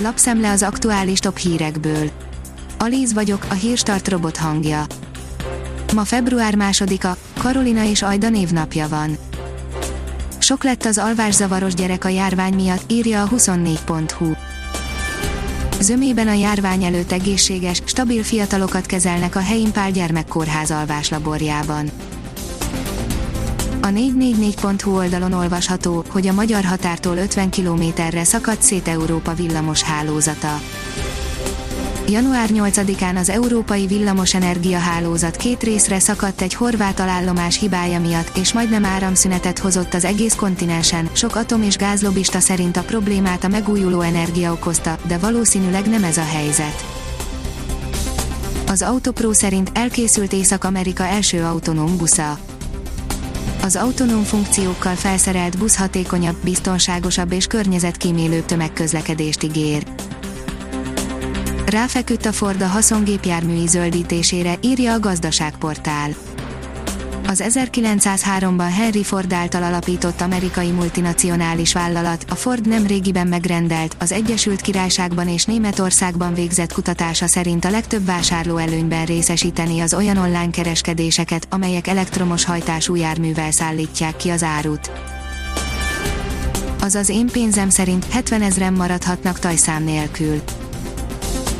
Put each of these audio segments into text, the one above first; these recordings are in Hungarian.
Lapszemle az aktuális top hírekből. Alíz vagyok, a hírstart robot hangja. Ma február másodika, Karolina és Ajda névnapja van. Sok lett az alvászavaros gyerek a járvány miatt, írja a 24.hu. Zömében a járvány előtt egészséges, stabil fiatalokat kezelnek a Heimpál gyermekkórház alváslaborjában. A 444.hu oldalon olvasható, hogy a magyar határtól 50 kilométerre szakadt szét Európa villamos hálózata. Január 8-án az Európai Villamosenergia Hálózat két részre szakadt egy horvát alállomás hibája miatt, és majdnem áramszünetet hozott az egész kontinensen. Sok atom- és gázlobista szerint a problémát a megújuló energia okozta, de valószínűleg nem ez a helyzet. Az Autopro szerint elkészült Észak-Amerika első autonóm busza. Az autonóm funkciókkal felszerelt busz hatékonyabb, biztonságosabb és környezetkímélőbb tömegközlekedést ígér. Ráfeküdt a Ford a haszongépjárműi ízöldítésére, írja a gazdaságportál. Az 1903-ban Henry Ford által alapított amerikai multinacionális vállalat, a Ford nem régiben megrendelt, az Egyesült Királyságban és Németországban végzett kutatása szerint a legtöbb vásárló előnyben részesíteni az olyan online kereskedéseket, amelyek elektromos hajtású járművel szállítják ki az árut. Azaz én pénzem szerint 70 ezren maradhatnak tajszám nélkül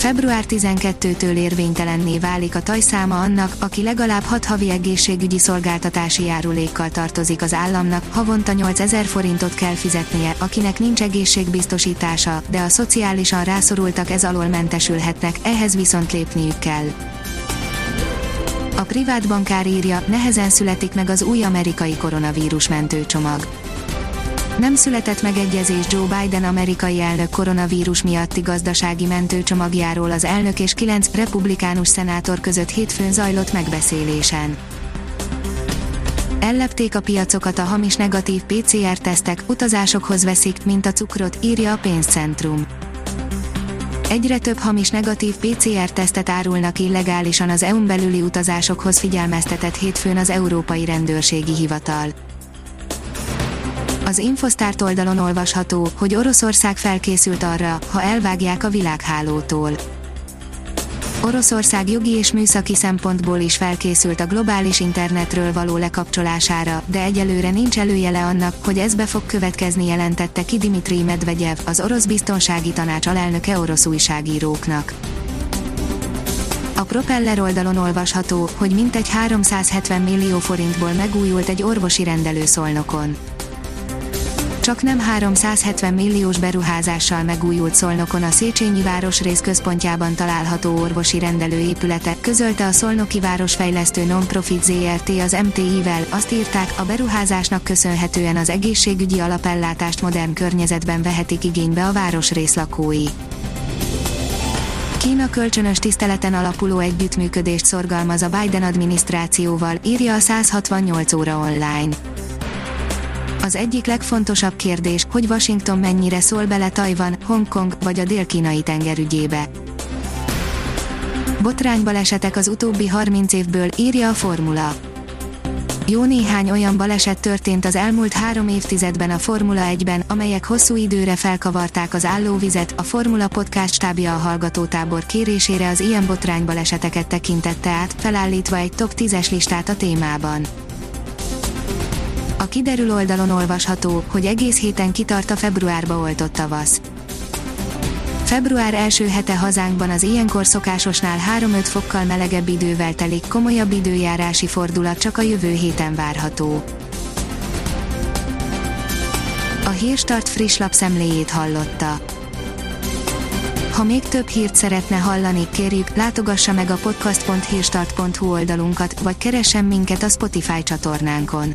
Február 12-től érvénytelenné válik a tajszáma annak, aki legalább 6 havi egészségügyi szolgáltatási járulékkal tartozik az államnak, havonta 8000 forintot kell fizetnie, akinek nincs egészségbiztosítása, de a szociálisan rászorultak ez alól mentesülhetnek, ehhez viszont lépniük kell. A privát bankár írja, nehezen születik meg az új amerikai koronavírus mentőcsomag nem született megegyezés Joe Biden amerikai elnök koronavírus miatti gazdasági mentőcsomagjáról az elnök és kilenc republikánus szenátor között hétfőn zajlott megbeszélésen. Ellepték a piacokat a hamis negatív PCR-tesztek, utazásokhoz veszik, mint a cukrot, írja a pénzcentrum. Egyre több hamis negatív PCR-tesztet árulnak illegálisan az EU-n belüli utazásokhoz figyelmeztetett hétfőn az Európai Rendőrségi Hivatal. Az Infosztárt oldalon olvasható, hogy Oroszország felkészült arra, ha elvágják a világhálótól. Oroszország jogi és műszaki szempontból is felkészült a globális internetről való lekapcsolására, de egyelőre nincs előjele annak, hogy ez be fog következni jelentette ki Dimitri Medvegyev, az orosz biztonsági tanács alelnöke orosz újságíróknak. A Propeller oldalon olvasható, hogy mintegy 370 millió forintból megújult egy orvosi rendelő szolnokon csak nem 370 milliós beruházással megújult Szolnokon a Széchenyi városrész központjában található orvosi rendelőépülete, közölte a Szolnoki Városfejlesztő Nonprofit ZRT az MTI-vel, azt írták, a beruházásnak köszönhetően az egészségügyi alapellátást modern környezetben vehetik igénybe a városrész lakói. Kína kölcsönös tiszteleten alapuló együttműködést szorgalmaz a Biden adminisztrációval, írja a 168 óra online. Az egyik legfontosabb kérdés, hogy Washington mennyire szól bele Tajvan, Hongkong vagy a dél-kínai tengerügyébe. Botránybalesetek az utóbbi 30 évből, írja a Formula. Jó néhány olyan baleset történt az elmúlt három évtizedben a Formula 1-ben, amelyek hosszú időre felkavarták az állóvizet, a Formula Podcast stábja a hallgatótábor kérésére az ilyen botránybaleseteket tekintette át, felállítva egy top 10-es listát a témában. Kiderül oldalon olvasható, hogy egész héten kitart a februárba oltott tavasz. Február első hete hazánkban az ilyenkor szokásosnál 3-5 fokkal melegebb idővel telik, komolyabb időjárási fordulat csak a jövő héten várható. A Hírstart friss lapszemléjét hallotta. Ha még több hírt szeretne hallani, kérjük, látogassa meg a podcast.hírstart.hu oldalunkat, vagy keressen minket a Spotify csatornánkon